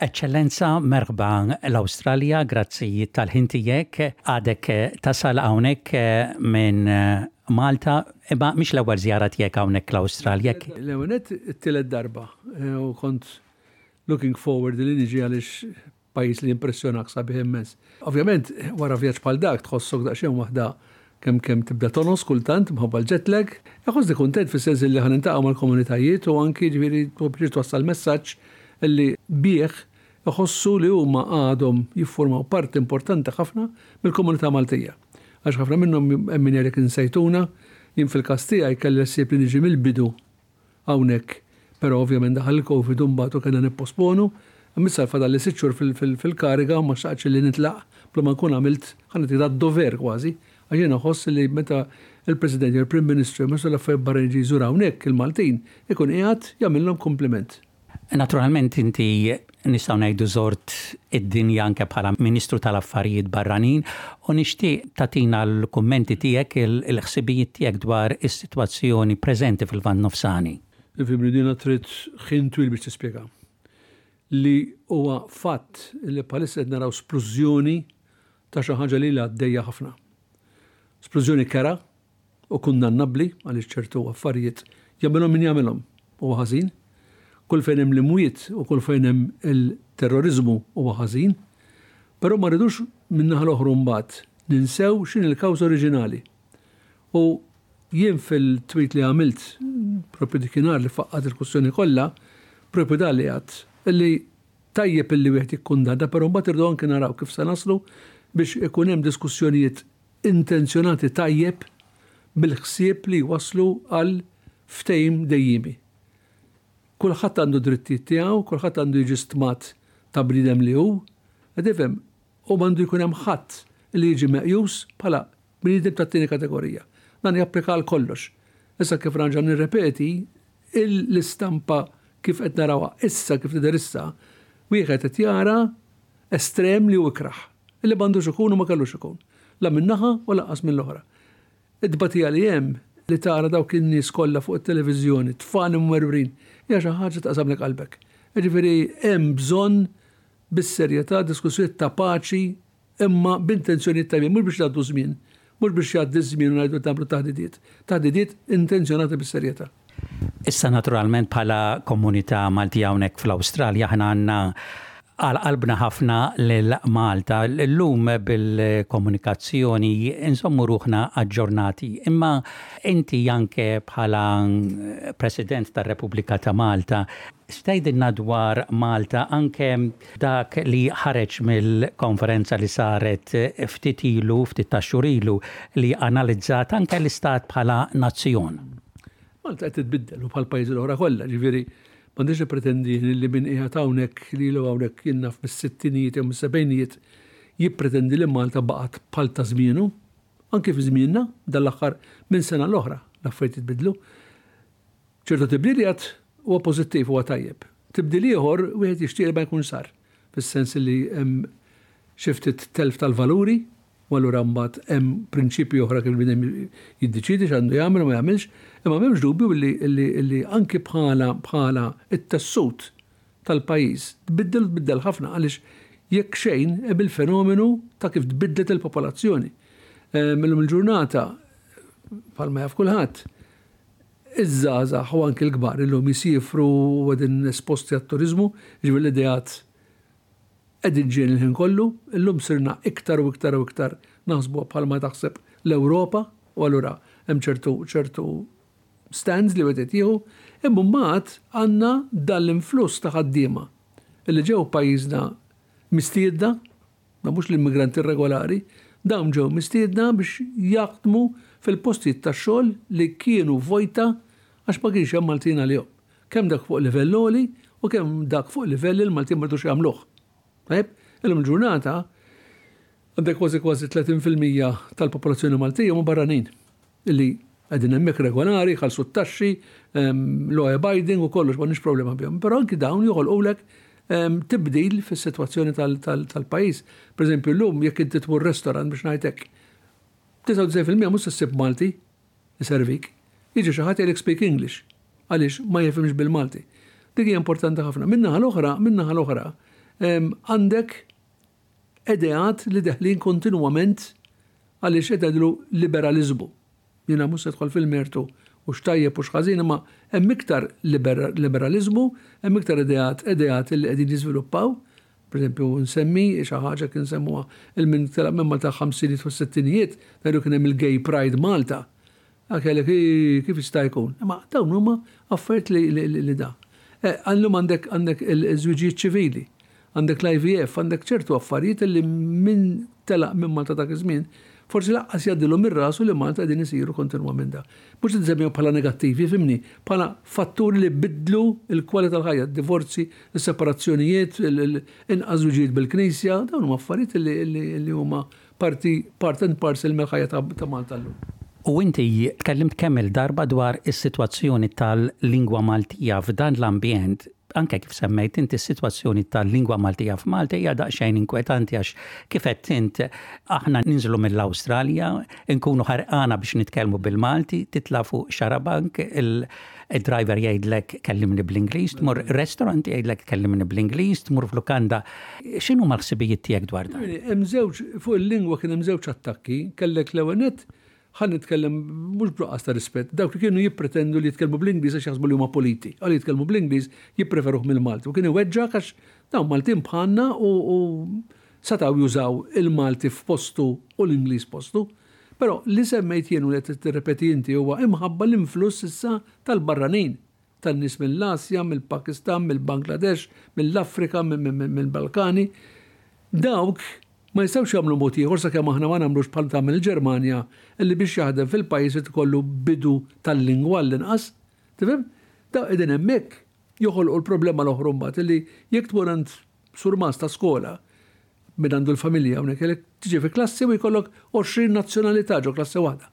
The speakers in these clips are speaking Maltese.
Eċċellenza, merħba l-Awstralja, grazzi tal-ħin tiegħek. Għadek tasal hawnhekk minn Malta, imma mhix l-ewwel żjara tiegħek hawnhekk l-Awstralja. L-ewwel it-tielet darba u kont looking forward li niġi għaliex Pajjiż li jimpressjonak sabiħ immens. Ovvjament, wara vjaġġ bħal dak tħossok daqsxejn waħda kemm kemm tibda tonos kultant minħabba l-jet lag. Hekk ħossni kuntent fis-sens illi ħa niltaqgħu mal-komunitajiet u anki jiġifieri hu pjaċir twassal messaġġ illi bih iħossu li huma għadhom jiffurmaw parti importanti ħafna mill-komunità Maltija. Għax ħafna minnhom hemm min jgħidlek insejtuna, jien fil-każ tiegħi kelli l-ħsieb li niġi mill-bidu Hawnhekk però ovvjament daħal il-Covid u mbagħad u kellna nipposponu. Imma issa fadalli sitt xhur fil-kariga u ma xtaqtx li nitlaq bla ma nkun għamilt, bħal ngħid hekk, għad-dover kważi, għax jiena nħoss li meta l-President jew il-Prim Ministru jew Ministru tal-Affarijiet Barranin jiġi jżur hawnhekk il-Maltin, ikun qiegħed jagħmilhom kumpliment. Naturalment inti Nistgħu ngħidu żort id-dinja anke bħala Ministru tal-Affarijiet Barranin u nixtieq tagħtina l-kummenti tiegħek, il-ħsibijiet tiegħek dwar is-sitwazzjoni preżenti fil-Lvant Nofsani. Ifhimni, din trid ħin twil biex tispjega. Li huwa fatt li bħalissa qed naraw splużjoni ta' xi ħaġa li ilha għaddejja ħafna. Splużjoni kerha, u kundannabli għaliex ċertu affarijiet jagħmilhom min jagħmilhom huwa ħażin, kull fejn hemm l-imwiet u kull fejn hemm il-terroriżmu huwa ħażin, però ma rridux min-naħa l-oħra mbagħad ninsew x'inhi l-kawża oriġinali. U jien fil-tweet li għamilt propju dikinhar li faqqat il-kwistjoni kollha, propju dan li għadt, illi tajjeb illi wieħed jikkundanna, però mbagħad irdu anke naraw kif se naslu biex ikun hemm diskussjonijiet intenzjonati tajjeb bil-ħsieb li jwasslu għal ftehim dejjiemi. Kulħadd għandu d-drittijiet tiegħu, kulħadd għandu jiġi stmat ta' bniedem li hu, qed tifhem, u m'għandu jkun hemm ħadd li jiġi meqjus bħala bniedem tat-tieni kategorija. Dan japplika għal kollox. Issa kif nerġa' nirrepeti, l-istampa kif qed narawha issa, kif tidher issa, wieħed qed jara estrem li hu ikrah. Li m'għandux ikun u ma kellux ikun. La minn naħa u lanqas minn l-oħra. It-tbatija li hemm li tara dawk in-nies kollha fuq it-televiżjoni, tfal imwerwrin, hija xi ħaġa taqsamlek qalbek. Jiġifieri hemm bżonn bis-serjetà diskussjonijiet ta' paċi imma b'intenzjonijiet tajbin, mhux biex ngħaddu ż-żmien, mhux biex jgħaddi ż-żmien u ngħidu qed nagħmlu taħdidiet. Taħdidiet intenzjonati bis-serjetà. Issa naturalment bħala komunità Maltija hawnhekk fl-Awstralja aħna għandna għal qalbna ħafna lil Malta. Illum bil-komunikazzjoni insommu ruħna aġġornati. Imma inti anke bħala President tar-Repubblika ta' Malta, x'tgħidilna dwar Malta anke Dak li ħareġ mill-konferenza li saret ftit ilu, ftit tax-xhur ilu, li analizzat anke l-istat bħala nazzjon. Malta qed titbiddel u bħall-pajjiżi l-oħra kollha, jiġifieri m'għandix nippretendi li min qiegħed hawnhekk li ilu hawnhekk jien naf mis-sittinijiet jew mis-sebgħinijiet jippretendi li Malta baqgħet bħal ta' żmienu. Anke fi żmienna, dan l-aħħar minn sena l-oħra, l-affarijiet jitbiddlu. Ċertu tibdil jgħid huwa pożittiv, huwa tajjeb. Tibdil ieħor wieħed jixtieq li ma jkun sar, fis-sens li hemm xi ftit telf tal-valuri u allura mbagħad hemm prinċipji oħra kif il-bniedem jiddeċiedi x'għandu jagħmel u ma jagħmilx, imma m'hemmx dubju li anki bħala bħala t-tessut tal-pajjiż tbiddel u tbiddel ħafna għaliex jekk xejn hemm il-fenomenu ta' kif tbiddlet il-popolazzjoni. Illum il-ġurnata, bħalma jaf kulħadd, Iż-żgħażagħ u anki l-kbar illum jsiefru u qegħdin esposti għat-turiżmu, jiġifieri l-ideat qegħdin ġejjin il-ħin kollu. Illum sirna iktar u iktar u iktar naħsbuha bħal ma taħseb l-Ewropa u allura hemm ċertu ċertu stands li wieħed irid jieħu. Imma mbagħad għandna dan l-influss ta' ħaddiema li ġew pajjiżna mistiedna, ma mhux l-immigranti irregolari, dawn ġew mistiedna biex jaħdmu fil-postijiet tax-xogħol li kienu vojta għax ma kienx hemm Maltin għalihom, kemm dak fuq livell għoli u kemm dak fuq livell li l-Maltin ma ridux jagħmluh. Tajjeb, illum il-ġurnata għandek kważi kważi 30 fil-mija tal-popolazzjoni Maltija huma barranin. li qegħdin hemmhekk regolari, jħallsu t-taxxi, law abiding u kollox, m'għandniex problema bihom. Però anki dawn joħolqulek tibdil fis-sitwazzjoni tal-pajjiż. Pereżempju llum jekk inti tmur restaurant biex ngħid hekk, 99% mhux se ssib Malti iservik. Jiġi xi ħadd jgħidlek speak English għaliex ma jifhimx bil-Malti. Dik hija importanti ħafna. Min-naħa l-oħra, min-naħa l-oħra, għandek ideat li deħlin kontinwament għaliex qed ngħidlu liberaliżmu. Jiena mhux se nidħol fil-mertu u x'tajjeb u x'ħażin imma hemm iktar liberaliżmu, hemm iktar ideat ideat li qegħdin jiżviluppaw, pereżempju nsemmi xi ħaġa kien semmuha il-min telaq minn Malta l-ħamsinijiet u s-sittinijiet, ngħidu kien hemm il-Gay Pride Malta. Dak jgħidlek, Iih, kif jista' jkun? Imma dawn huma affarijiet li da. Illum għandek għandek il-żwiġijiet ċivili, għandek l-IVF, għandek ċertu affarijiet illi min telaq minn Malta dak iż-żmien forsi lanqas jgħaddilu minn rasu li Malta qegħdin isiru kontinwament da. Mhux qed insemmihom bħala negattivi, fhimni, bħala fatturi li biddlu l-kwalità tal-ħajja, d-divorzji, is-separazzjonijiet, inqas żwiġijiet bil-Knisja, dawn huma affarijiet illi huma Parti part and parcel mill-ħajja ta' Malta llum. U inti tkellimt kemm-il darba dwar is-sitwazzjoni tal-lingwa Maltija f'dan l-ambjent, anke kif semmejt int is-sitwazzjoni tal-lingwa Maltija f'Malta hija daqsxejn inkwetanti għax kif għedt int aħna ninżlu mill-Awstralja, inkunu ħerqana biex nitkellmu bil-Malti, titla' fuq xarabank il id-driver jgħidlek kellimni bl-Ingliż, tmur restaurant jgħidlek kellimni bl-Ingliż, tmur f'lukanda. X'inhu mal-ħsibijiet tiegħek dwar dan? Hemm żewġ fuq il-lingwa kien hemm żewġ attakki, kellek l-ewwel net ħan nitkellem mhux b'nuqqas ta' rispett, dawk li kienu jippretendu li jitkellmu bl-Ingliż għax jaħsbu li huma politi, għal jitkellmu bl-Ingliż jippreferuh mill-Malti. U kien iweġġgħek għax dawn Maltin bħalna u setgħu jużaw il-Malti f'postu u l-Ingliż postu, Però, li semmejt jien u li qed tirrepeti inti huwa imħabba l-influss issa tal-barranin, tan-nies mill-Asja, mill-Pakistan, mill-Bangladesh, mill-Afrika, mill-Balkani. Dawk ma jistgħux jagħmlu mod ieħor sakemm aħna ma nagħmlux bħal tagħmel il-Ġermanja li biex jaħdem fil-pajjiż irid ikollu bidu tal-lingwa għall-inqas. Tifhem? Dawk qegħdin hemmhekk joħolqu l-problema l-oħra mbagħad illi jekk tmur għand surmast ta' skola minn għandu l-familja hawnhekk kellek tiġi fi klassi u jkollok 20 nazzjonalità ġo klassi waħda.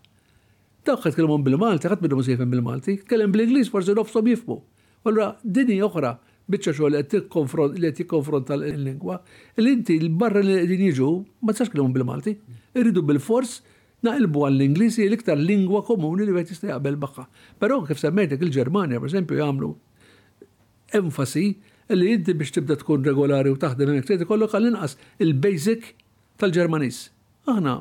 Dawk qed kellimhom bil-Malti, ħadd minnhom jifhem bil-Malti, tkellem bl-Ingliż forsi nofshom jifhmu. Allura din hija oħra biċċa xogħol qed tikkonfront li qed jikkonfronta l-lingwa li inti l-barra li qegħdin jiġu ma tistax tkellmhom bil-Malti. Irridu bil-fors naqilbu għall-Ingliż hija l-iktar lingwa komuni li wieħed jista' jaqbel magħha. Però kif semmejtek il-Ġermanja, per esempio, jagħmlu enfasi li inti biex tibda tkun regolari u taħdem hemmhekk trid ikollok għall-inqas il-basic tal-Ġermaniż. Aħna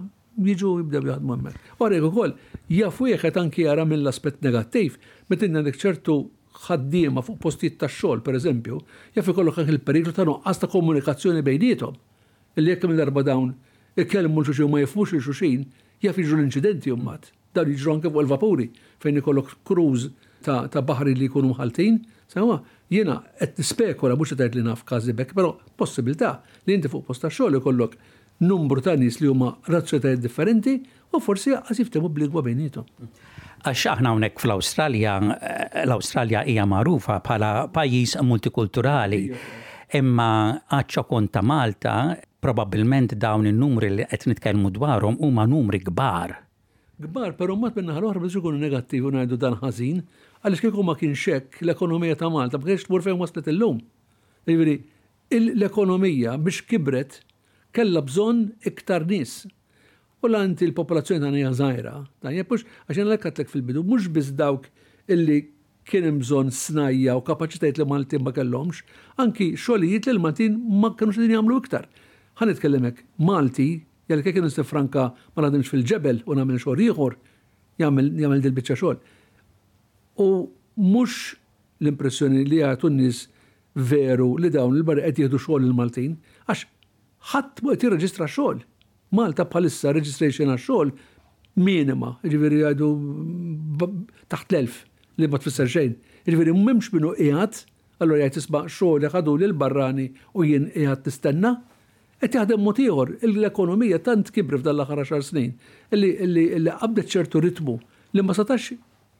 jiġu u jibdew jaħdmu hemmhekk. Wara hekk ukoll, jaf wieħed qed anki jara mill-aspett negattiv, meta inti għandek ċertu ħaddiema fuq postijiet tax-xogħol, pereżempju, jaf ikollok anki l-periklu ta' nuqqas ta' komunikazzjoni bejniethom. Illi jekk kemm-il darba dawn ikellmu lil xulxin u ma jifhmux lil xulxin, jaf jiġru l-inċidenti mbagħad. Dawn jiġru anke fuq il-vapuri fejn ikollok crews ta' baħri li jkunu mħalltin sewwa. Jiena qed nispekula, mhux qed ngħid li naf każi b'hekk, però possibilità li inti fuq post tax-xogħol ikollok numru ta' nies li huma razzjonalitajiet differenti u forsi lanqas jiftehmu b'lingwa bejniethom. Għax aħna hawnhekk fl-Awstralja, l-Awstralja hija magħrufa bħala pajjiż multikulturali, imma għatx kont ta' Malta, probabbilment dawn in-numri li qed nitkellmu dwarhom huma numri kbar. kbar però mbagħad min-naħa l-oħra ma nistgħux inkunu negattivi u ngħidu dan ħażin għaliex kieku ma kienx hekk l-ekonomija ta' Malta ma kinitx tmur fejn waslet illum. Jiġifieri l-ekonomija biex kibret kellha bżonn iktar nies. U la inti l-popolazzjoni tagħna hija żgħira, tajjeb mhux? Għax jiena għalhekk għedtlek fil-bidu mhux biss dawk illi kien hemm bżonn snajja' u kapaċitajiet li Maltin ma kellhomx, anki xogħlijiet li l-Maltin ma kinux qegħdin jagħmlu iktar. Ħa nitkellem hekk, Malti Jekk jekk irrid niffranka ma naħdimx fil-ġebel u nagħmel xogħol ieħor, jagħmel jagħmel dil-biċċa xogħol. U mhux l-impressjoni li jagħtu n-nies veru li dawn il-barra qed jieħdu xogħol il-Maltin, għax ħadd mhu qed jirreġistra xogħol. Malta bħalissa registration għax-xogħol minima, jiġifieri jgħidu taħt l-elf li ma tfisser xejn. Jiġifieri m'hemmx min hu qiegħed, allura jgħid isma' xogħli ħaduli l-barrani u jien qiegħed nistenna. Qed jaħdem mod ieħor, l-ekonomija tant kibret f'dan l-aħħar għaxar snin li qabdet ċertu ritmu li ma setax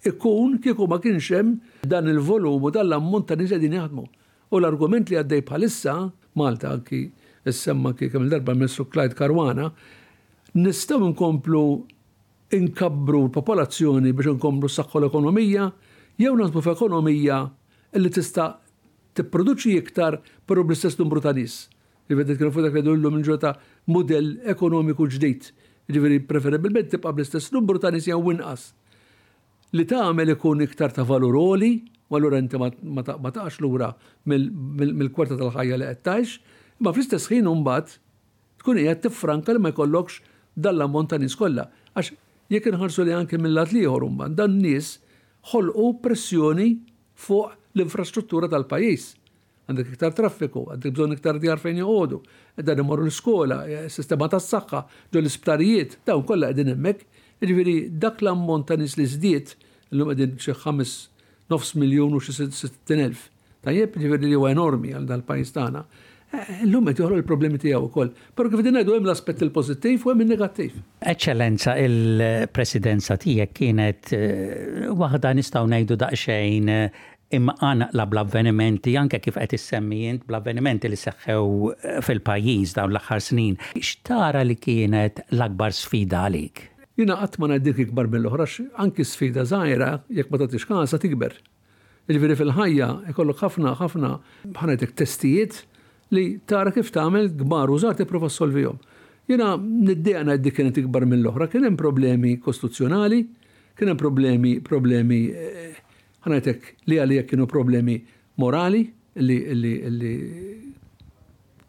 ikun kieku ma kienx hemm dan il-volum u dan l-ammont ta' nies li qegħdin jaħdmu. U l-argument li għaddej bħalissa, Malta anki ssemma anki kemm-il darba l-Ministru Clyde Caruana, nistgħu nkomplu nkabbru l-popolazzjoni biex inkomplu nsaħħu l-ekonomija jew naħsbu f'ekonomija li tista' tipproduċi iktar però bl-istess numru ta' nies. Li qed nitkellmu fuq dak li jgħidu llum il-ġurnata ta' mudell ekonomiku ġdid, jiġifieri preferibbilment tibqa' bl-istess numru ta' nies jew inqas. Li tagħmel ikun iktar ta' valur għoli u allura inti ma taqax lura mill-kwalità tal-ħajja li qed tgħix, imma fl-istess ħin u mbagħad tkun qiegħed tiffranka li ma jkollokx dan l-ammont ta' nies kollha. Għax jekk inħarsu lejha anke mil-lat l-ieħor u mbagħad dan nies ħolqu pressjoni fuq l-infrastruttura tal-pajjiż. Għandek iktar traffiku, għandek bżonn iktar djar fejn joqogħdu, dan imorru l-iskola, is-sistema tas-saħħa, ġo l-isptarijiet, dawn kollha qegħdin hemmhekk. Jiġifieri dak l-ammont ta' nies li żdied, illum qegħdin xi ħames, nofs miljun u xi sittin elf. Tajjeb, jiġifieri li huwa enormi għal dal-pajjiż tagħna. Illum qed joħloq il-problemi tiegħu wkoll. Però kif qegħdin ngħidu hemm l-aspett il-pożittiv u hemm in-negattiv. Eċċellenza, il-Presidenza tiegħek kienet waħda nistgħu ngħidu daqsxejn imqanqla bl-avvenimenti, anke kif qed issemmi int, bl-avvenimenti li seħħew fil-pajjiż dawn l-aħħar snin, x'tara li kienet l-akbar sfida għalik? Jiena qatt ma ngħid dik ikbar mill-oħra għax anki sfida żgħira jekk ma tagħtix kasha tikber. Jiġifieri fil-ħajja jkollok ħafna, ħafna, bħal ngħidlek, testijiet li tara kif tagħmel kbar u żgħar tipprova ssolvihom. Jiena niddejjaq ngħid dik kienet ikbar mill-oħra. Kien hemm problemi kostituzzjonali, kien hemm problemi, problemi Ħa ngħidlek li għalija kienu problemi morali li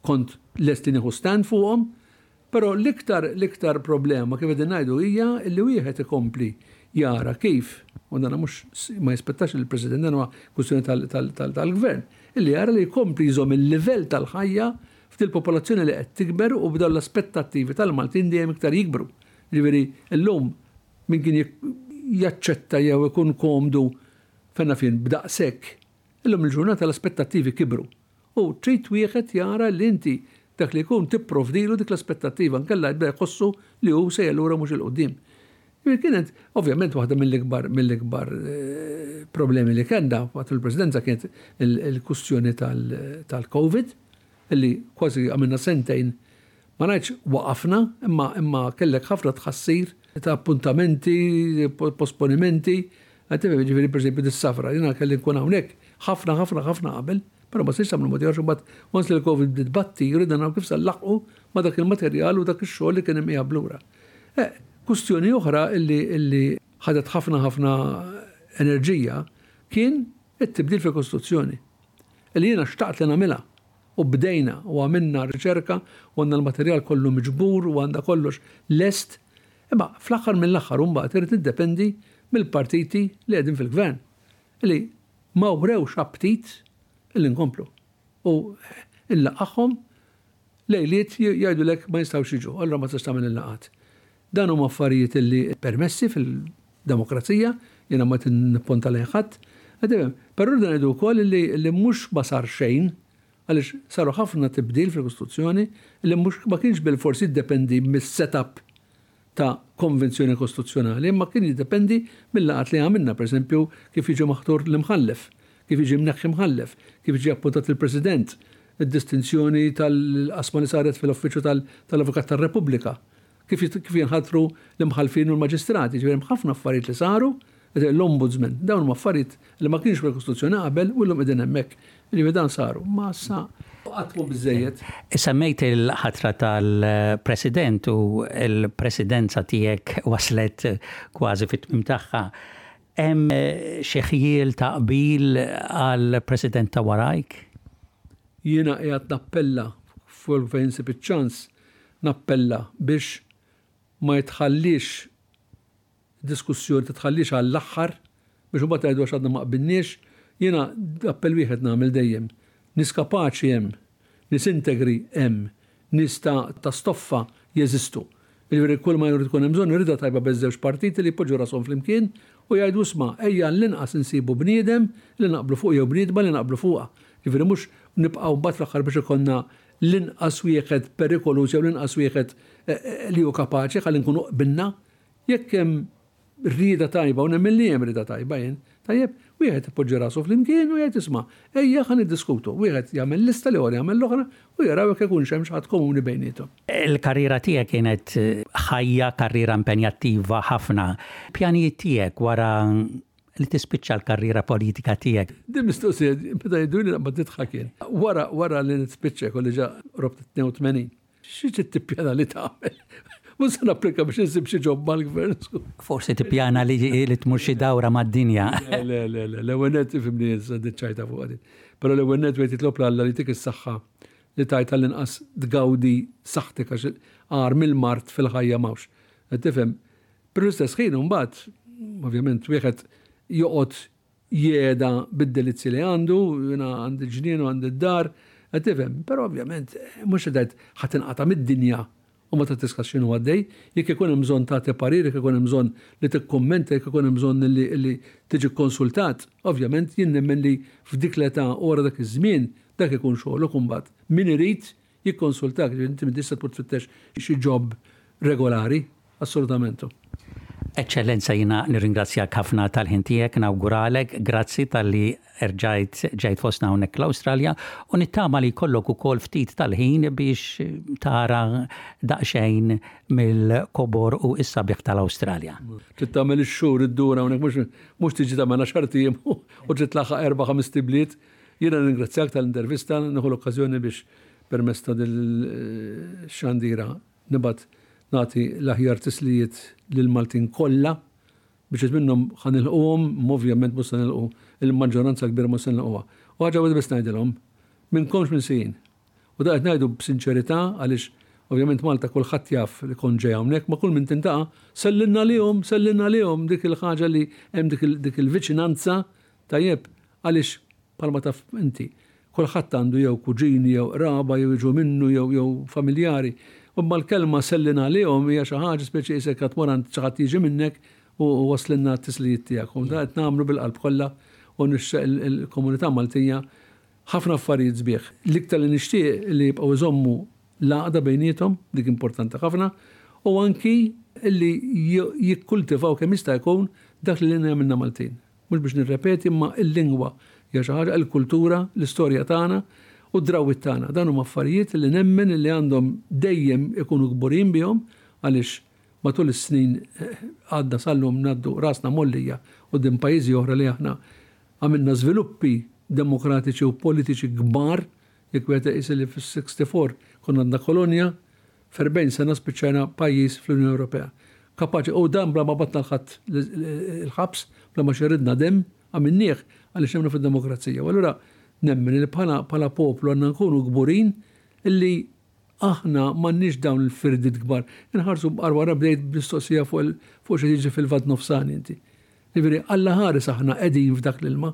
kont lest li nieħu stand fuqhom, però l-iktar problema kif qegħdin ngħidu hija li wieħed ikompli jara kif, u dan mhux ma jispettax lill-President dan huwa kwistjoni tal-Gvern, li jara li jkompli jżomm il-livell tal-ħajja f'dil-popolazzjoni li qed tikber u b'dawn l-aspettattivi tal-Maltin dejjem iktar jikbru. Jiġifieri llum Min kien jaċċetta jew ikun komdu fejn naf jien b'daqshekk, illum il-ġurnata l-aspettattivi kibru u trid wieħed jara li inti dak li jkun tipprovdilu dik l-aspettattiva inkella jibda jħossu li hu sejjer lura mhux 'il quddiem. Din kienet ovvjament waħda mill-ikbar mill-ikbar problemi li kellna waqt il-Presidenza kienet il-kwistjoni tal-Covid illi kważi għamilna sentejn Ma ngħidx waqafna, imma imma kellek ħafna tħassir ta' appuntamenti, posponimenti, qed tifhem, jiġifieri pereżempju tissafra. Jiena kelli nkun hawnhekk ħafna ħafna ħafna qabel, però ma stajtx nagħmlu mod ieħor għax imbagħad once li l-Covid bdiet tbatti u ridna naraw kif se nlaħħqu ma' dak il-materjal u dak ix-xogħol li kien imqiegħed lura. Eh, kwistjoni oħra illi illi ħadet ħafna ħafna enerġija kien it-tibdil fil-kostruzzjoni. Illi jiena xtaqt li nagħmilha. U bdejna u għamilna r-riċerka u għandna l-materjal kollu miġbur u għandha kollox lest, imma fl-aħħar mill-aħħar u mbagħad irid niddependi mill-partiti li qegħdin fil-Gvern li ma wrewx aptit li nkomplu u nlaqagħhom lejliet jgħidulek ma jistgħux jiġu, allura ma tistax tagħmel il-laqgħat. Dan huma affarijiet li permessi fil-demokrazija, jiena ma qed nipponta lejn ħadd. Qed tifhem? Però rridu ngħidu wkoll li mhux ma sar xejn, għaliex saru ħafna tibdil fil-Kostituzzjoni li mhux ma kienx bilfors jiddependi mis-set-up ta' Konvenzjoni Kostituzzjonali imma kien jiddependi mil-laqgħat li għamilna, pereżempju kif jiġi maħtur l-Imħallef, kif jiġi mneħħi Mħallef, kif jiġi appuntat il-President, id-distinzjoni tal-qasma li saret fil-Uffiċċju tal-Avukat tar-Repubblika. kif kif jinħatru l-imħallfin u l-maġistrati, jiġifieri hemm ħafna affarijiet li saru, l-ombudsman, dawn huma affarijiet li ma kienx fil-Kostituzzjoni qabel u llum qegħdin hemmhekk. Jiġifieri dawn saru, imma issa qatt mhu biżżejjed. Semmejt il-ħatra tal-President u l-Presidenza tiegħek waslet kważi fit-tmiem tagħha. Hemm xi ħjiel ta' qbil għall-President ta' warajk? Jiena qiegħed nappella fuq il-Gvern isib iċ-ċans Nappella biex ma jitħalliex id-diskussjoni titħalliex għall-aħħar biex imbagħad ngħidu għax għadna ma qbilniex. Jiena appell wieħed nagħmel dejjem, nies kapaċi hemm, nies integri hemm, nies ta' ta' stoffa jeżistu. Jiġifieri kull ma jrid ikun hemm bżonn rieda tajba bejn żewġ partiti li jpoġġu rashom flimkien u jgħidu isma' ejja għall-inqas insibu bniedem li naqblu fuqu jew bniedma li naqblu fuqha. Jiġifieri mhux nibqgħu mbagħad fl-aħħar biex ikollna l-inqas wieħed perikoluż jew l-inqas wieħed li hu kapaċi ħalli nkunu qbilna, jekk hemm rieda tajba, u nemmen li hemm rieda tajba jien, tajjeb, wieħed ipoġġi rasu flimkien u jgħid isma', ejja ħa niddiskutu, wieħed jagħmel lista, l-ieħor jagħmel l-oħra u jaraw jekk ikunx hemm xi ħadd komuni bejniethom. Il-karriera tiegħek kienet ħajja, karriera impenjattiva ħafna. Pjanijiet tiegħek wara li tispiċċa l-karriera politika tiegħek? Din mistoqsija meta jidhirli naqbad nidħak jien. Wara wara li nispiċċa jkolli ġa qrobt 82. Xi trid tippjana li tagħmel? Mhux se napplika biex insib xi ġob mal-gvern. Forsi tippjana li li tmur xi dawra mad-dinja. Le, le, le, l-ewwel net ifimni issa diċċajta fuq għadin. Però l-ewwel net wieħed jitlob l-Alla li tik is-saħħa li tajt tal-inqas tgawdi saħħtek għax għar mill-mart fil-ħajja m'hawnx. Qed tifhem? Però l-istess ħin imbagħad, ovvjament, wieħed joqgħod jegħda bid-delizzji li għandu, jiena għandi l-ġnien u għandi d-dar, qed tifhem. Però ovvjament mhux se tgħid ħa tinqata' mid-dinja u ma tittisqax x'inhu għaddej. Jekk ikun hemm bżonn tagħti parir, jekk ikun hemm bżonn li tikkummenta, jekk ikun hemm bżonn li li tiġi kkonsultat, ovvjament jien nemmen li f'dik l-età u wara dak iż-żmien dak ikun xogħlok imbagħad. Min irid jikkonsultak, jiġifieri inti m'intix se tmur tfittex xi job regolari, assolutament. Eċċellenza jiena nirringrazzjak ħafna tal-ħin tiegħek, nawguralek, grazzi talli erġajt ġejt fostna hawnhekk l-Awstralja u nittama li jkollok ukoll ftit tal-ħin biex tara daqsxejn mill-kobor u s-sabiħ tal-Awstralja. Trid tagħmel ix-xhur iddur hawnhekk mhux mhux tiġi tagħmel għaxart ijiem u trid tlaħħaq erba' ħamest ibliet. Jiena nirringrazzjak tal-intervista, nieħu l-okkażjoni biex permezz ta' din ix-xandira nibgħat nagħti l-aħjar tislijiet lill-Maltin kollha, biċċiet minnhom ħa nilħquhom, imma ovvjament mhux se nilħqu, il-maġġoranza l-kbira mhux se nilħquha. U ħaġa waħda biss ngħidilhom, minnkomx minsijin. U dan qed ngħidu b'sinċerità għaliex ovvjament Malta kulħadd jaf li kont ġej hawnhekk, ma' kull min tintaqa', sellin għalihom, sellin għalihom, dik il-ħaġa li hemm dik il-viċinanza Tajjeb, għaliex, bħalma taf inti, kulħadd għandu jew kuġini jew qraba jew jiġu minnu jew jew familjari, u imma l-kelma sellin għalihom hija xi ħaġa speċi qisek qed tmur għand xi ħadd jiġi minnek u wasslilna t-tislijiet tiegħek. U dan qed nagħmlu bil-qalb kollha u nixtaq il-komunità Maltija ħafna affarijiet sbieħ. L-iktar li nixtieq li jibqgħu jżommu l-għaqda bejniethom, dik importanti ħafna, u anki li jikkultivaw kemm jista' jkun dak li lilna jagħmilna Maltin. Mhux biex nirrepeti imma l-lingwa hija xi ħaġa, il-kultura, l-istorja tagħna u d-drawwiet tagħna. Dawn huma affarijiet li nemmen illi għandhom dejjem ikunu kburin bihom għaliex matul is-snin għadda sal-lum ngħaddu rasna mgħollija quddiem pajjiżi oħra li aħna għamilna żviluppi demokratiċi u politiċi kbar, jekk wieħed iqis illi fis-64 konna għadna kolonja, F'erbgħin sena spiċċajna pajjiż fl-Unjoni Ewropea. Kapaċi, u dan bla ma bagħatna l ħadd il-ħabs, bla ma xerridna demm, għamilnieh għaliex nemmnu fid-demokrazija. U allura nemmen li bħala poplu għandna nkunu kburin illi aħna m'għandniex dawn il-firdiet kbar. Inħarsu bqar wara bdejt b'mistoqsija fuq xi jiġi fil-Lvant Nofsani inti. Jiġifieri Alla ħares aħna qegħdin f'dak l-ilma.